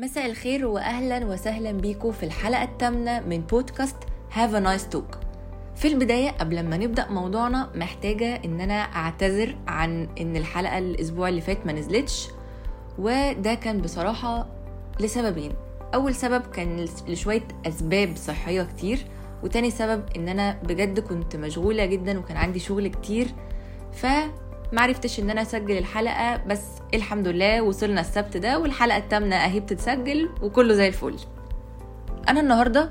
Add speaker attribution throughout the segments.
Speaker 1: مساء الخير واهلا وسهلا بيكم في الحلقة الثامنه من بودكاست Have a Nice Talk في البداية قبل ما نبدأ موضوعنا محتاجة ان أنا أعتذر عن إن الحلقة الأسبوع اللي فات ما نزلتش وده كان بصراحة لسببين. أول سبب كان لشوية أسباب صحية كتير وتاني سبب إن أنا بجد كنت مشغولة جدا وكان عندي شغل كتير ف معرفتش إن أنا أسجل الحلقة بس الحمد لله وصلنا السبت ده والحلقة الثامنه أهي بتتسجل وكله زي الفل. أنا النهارده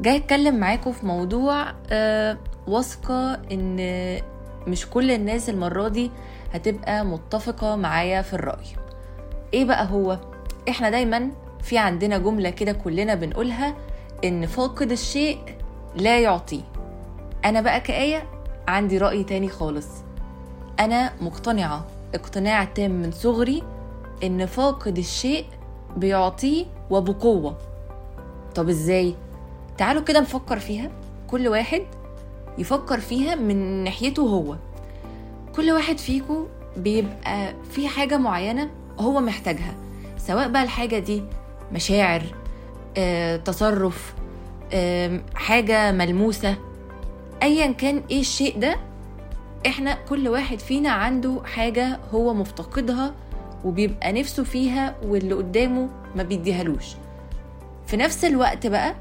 Speaker 1: جاي أتكلم معاكم في موضوع آه واثقة إن مش كل الناس المرة دي هتبقى متفقة معايا في الرأي. إيه بقى هو؟ إحنا دايما في عندنا جملة كده كلنا بنقولها إن فاقد الشيء لا يعطيه أنا بقى كآية عندي رأي تاني خالص. أنا مقتنعة. اقتناع تام من صغري إن فاقد الشيء بيعطيه وبقوة. طب إزاي؟ تعالوا كده نفكر فيها. كل واحد يفكر فيها من ناحيته هو. كل واحد فيكم بيبقى في حاجة معينة هو محتاجها. سواء بقى الحاجة دي مشاعر آه، تصرف آه، حاجة ملموسة أيا كان إيه الشيء ده إحنا كل واحد فينا عنده حاجة هو مفتقدها وبيبقى نفسه فيها واللي قدامه ما بيديهالوش. في نفس الوقت بقى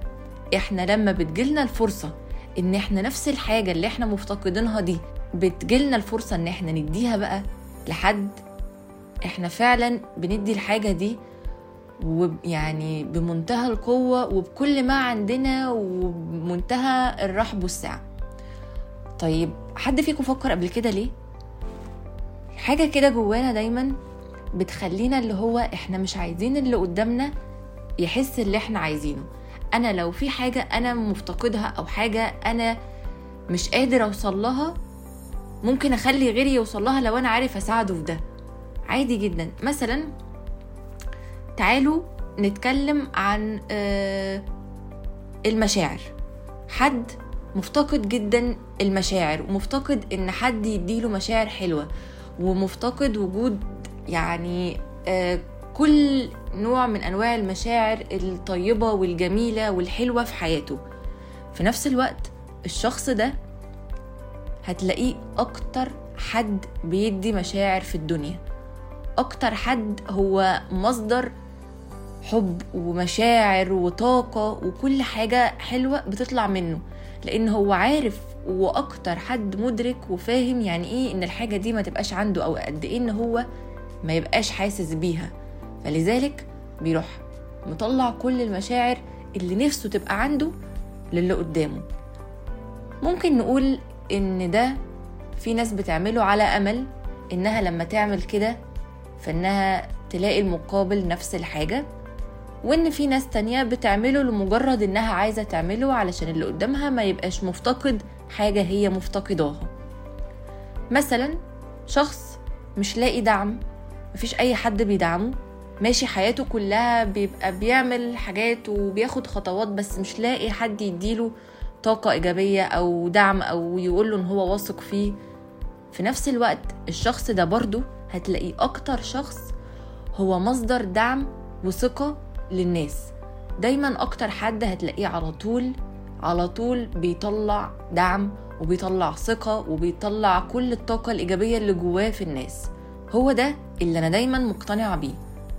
Speaker 1: إحنا لما بتجيلنا الفرصة ان إحنا نفس الحاجة اللي إحنا مفتقدينها دي بتجيلنا الفرصة ان إحنا نديها بقى لحد إحنا فعلا بندي الحاجة دي ويعني بمنتهى القوة وبكل ما عندنا وبمنتهى الرحب والسعة. طيب حد فيكم فكر قبل كده ليه؟ حاجة كده جوانا دايما بتخلينا اللي هو إحنا مش عايزين اللي قدامنا يحس اللي إحنا عايزينه. أنا لو في حاجة أنا مفتقدها أو حاجة أنا مش قادر أوصل لها ممكن أخلي غيري يوصل لها لو أنا عارف أساعده في ده. عادي جدا. مثلا تعالوا نتكلم عن آه، المشاعر. حد مفتقد جدا المشاعر ومفتقد إن حد يديله مشاعر حلوة ومفتقد وجود يعني آه كل نوع من أنواع المشاعر الطيبة والجميلة والحلوة في حياته. في نفس الوقت الشخص ده هتلاقيه أكتر حد بيدي مشاعر في الدنيا. أكتر حد هو مصدر حب ومشاعر وطاقة وكل حاجة حلوة بتطلع منه. لأن هو عارف وأكتر حد مدرك وفاهم يعني إيه إن الحاجة دي ما تبقاش عنده أو قد إيه إن هو ما يبقاش حاسس بيها. فلذلك بيروح مطلع كل المشاعر اللي نفسه تبقى عنده للي قدامه. ممكن نقول إن ده في ناس بتعمله على أمل إنها لما تعمل كده فإنها تلاقي المقابل نفس الحاجة. وإن في ناس تانية بتعمله لمجرد إنها عايزة تعمله علشان اللي قدامها ما يبقاش مفتقد حاجة هي مفتقداها. مثلا شخص مش لاقي دعم مفيش أي حد بيدعمه ماشي حياته كلها بيبقى بيعمل حاجات وبياخد خطوات بس مش لاقي حد يديله طاقة إيجابية أو دعم أو يقوله إن هو واثق فيه. في نفس الوقت الشخص ده برضه هتلاقيه أكتر شخص هو مصدر دعم وثقة للناس. دايما أكتر حد هتلاقيه على طول على طول بيطلع دعم وبيطلع ثقة وبيطلع كل الطاقة الإيجابية اللي جواه في الناس. هو ده اللي أنا دايما مقتنعة بيه.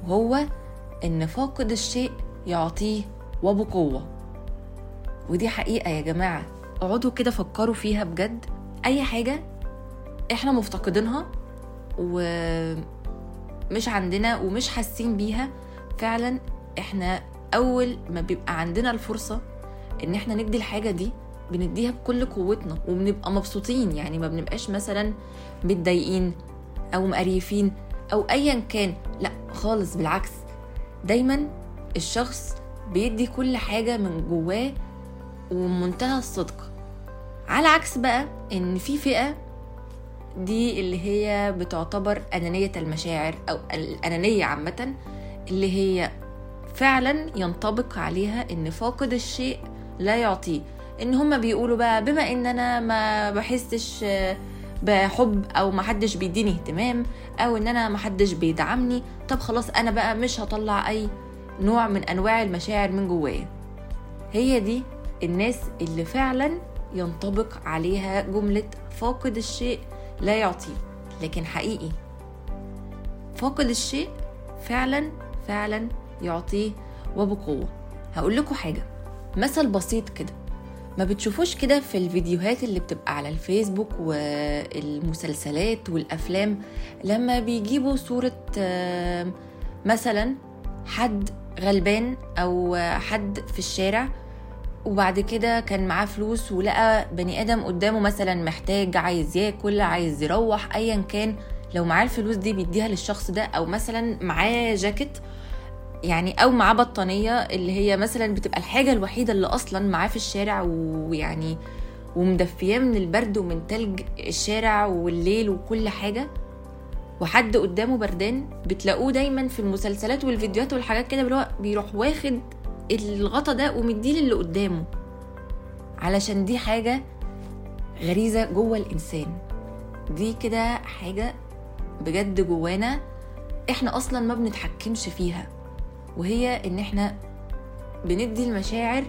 Speaker 1: وهو إن فاقد الشيء يعطيه وبقوة. ودي حقيقة يا جماعة. اقعدوا كده فكروا فيها بجد. أي حاجة إحنا مفتقدينها ومش عندنا ومش حاسين بيها فعلا إحنا اول ما بيبقى عندنا الفرصة ان إحنا ندي الحاجة دي بنديها بكل قوتنا وبنبقى مبسوطين. يعني ما بنبقاش مثلا متضايقين أو مقريفين أو ايا كان. لا خالص بالعكس. دايما الشخص بيدي كل حاجة من جواه ومنتهى الصدق. على عكس بقى إن في فئة دي اللي هي بتعتبر أنانية المشاعر أو الأنانية عامة اللي هي فعلا ينطبق عليها إن فاقد الشيء لا يعطيه. إن هما بيقولوا بقى بما ان أنا ما بحسش بحب أو ما حدش بيديني اهتمام أو ان أنا ما حدش بيدعمني طب خلاص أنا بقى مش هطلع أي نوع من أنواع المشاعر من جوايا. هي دي الناس اللي فعلا ينطبق عليها جملة فاقد الشيء لا يعطيه. لكن حقيقي فاقد الشيء فعلا فعلا يعطيه وبقوة. هقول لكم حاجة مثل بسيط كده ما بتشوفوش كده في الفيديوهات اللي بتبقى على الفيسبوك والمسلسلات والأفلام لما بيجيبوا صورة مثلا حد غلبان أو حد في الشارع وبعد كده كان معاه فلوس ولقى بني آدم قدامه مثلا محتاج عايز ياكل عايز يروح ايا كان لو معاه الفلوس دي بيديها للشخص ده أو مثلا معاه جاكيت يعني أو معاه بطانية اللي هي مثلا بتبقى الحاجة الوحيدة اللي أصلا معاه في الشارع ويعني ومدفياه من البرد ومن تلج الشارع والليل وكل حاجة. وحد قدامه بردان بتلاقوه دايما في المسلسلات والفيديوهات والحاجات كده بيروح واخد الغطا ده ومديه للي قدامه. علشان دي حاجة غريزة جوه الإنسان. دي كده حاجة بجد جوانا إحنا أصلا ما بنتحكمش فيها. وهي إن إحنا بندي المشاعر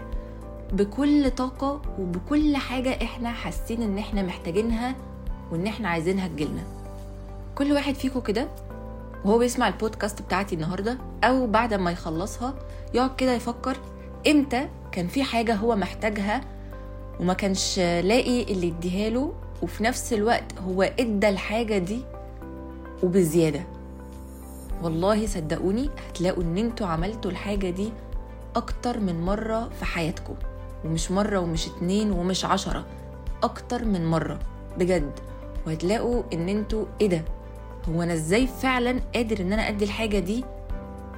Speaker 1: بكل طاقة وبكل حاجة إحنا حاسين إن إحنا محتاجينها وإن إحنا عايزينها تجيلنا. كل واحد فيكم كده وهو بيسمع البودكاست بتاعتي النهاردة أو بعد ما يخلصها يقعد كده يفكر إمتى كان في حاجة هو محتاجها وما كانش لاقي اللي يديها له وفي نفس الوقت هو إدى الحاجة دي وبزيادة. والله صدقوني هتلاقوا إن أنتوا عملتوا الحاجة دي أكتر من مرة في حياتكم. ومش مرة ومش اتنين ومش عشرة أكتر من مرة. بجد. وهتلاقوا إن أنتوا إيه ده؟ هو أنا إزاي فعلا قادر إن أنا أدي الحاجة دي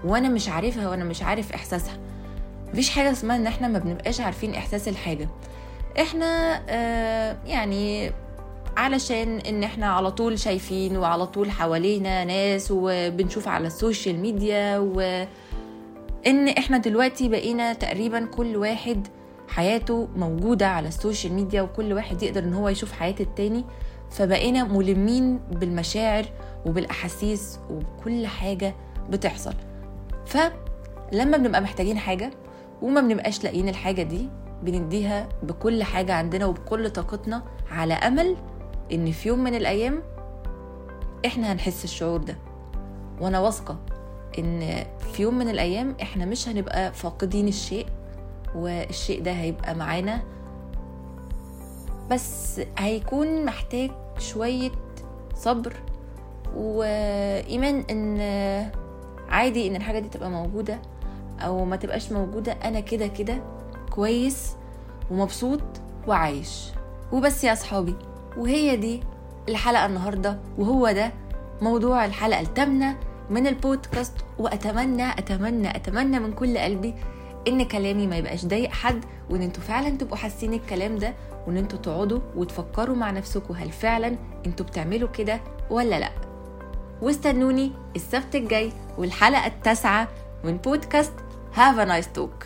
Speaker 1: وأنا مش عارفها وأنا مش عارف إحساسها؟ مفيش حاجة اسمها إن إحنا ما بنبقاش عارفين إحساس الحاجة. إحنا آه يعني علشان إن إحنا على طول شايفين وعلى طول حوالينا ناس وبنشوف على ال social media وان إحنا دلوقتي بقينا تقريبا كل واحد حياته موجودة على ال social media وكل واحد يقدر إن هو يشوف حياة التاني فبقينا ملمين بالمشاعر وبالأحاسيس وبكل حاجة بتحصل. فلما بنبقى محتاجين حاجة وما بنبقاش لاقيين الحاجة دي بنديها بكل حاجة عندنا وبكل طاقتنا على أمل إن في يوم من الأيام إحنا هنحس الشعور ده. وأنا واثقة إن في يوم من الأيام إحنا مش هنبقى فاقدين الشيء والشيء ده هيبقى معانا. بس هيكون محتاج شوية صبر وإيمان إن عادي إن الحاجة دي تبقى موجودة أو ما تبقاش موجودة. أنا كده كده كويس ومبسوط وعايش. وبس يا أصحابي. وهي دي الحلقة النهاردة وهو ده موضوع الحلقة الثامنة من البودكاست. وأتمنى أتمنى أتمنى من كل قلبي إن كلامي ما يبقاش ضايق حد وإن أنتوا فعلا تبقوا حاسين الكلام ده وإن أنتوا تقعدوا وتفكروا مع نفسكم هل فعلا أنتوا بتعملوا كده ولا لأ. واستنوني السبت الجاي والحلقة التاسعة من بودكاست a nice talk.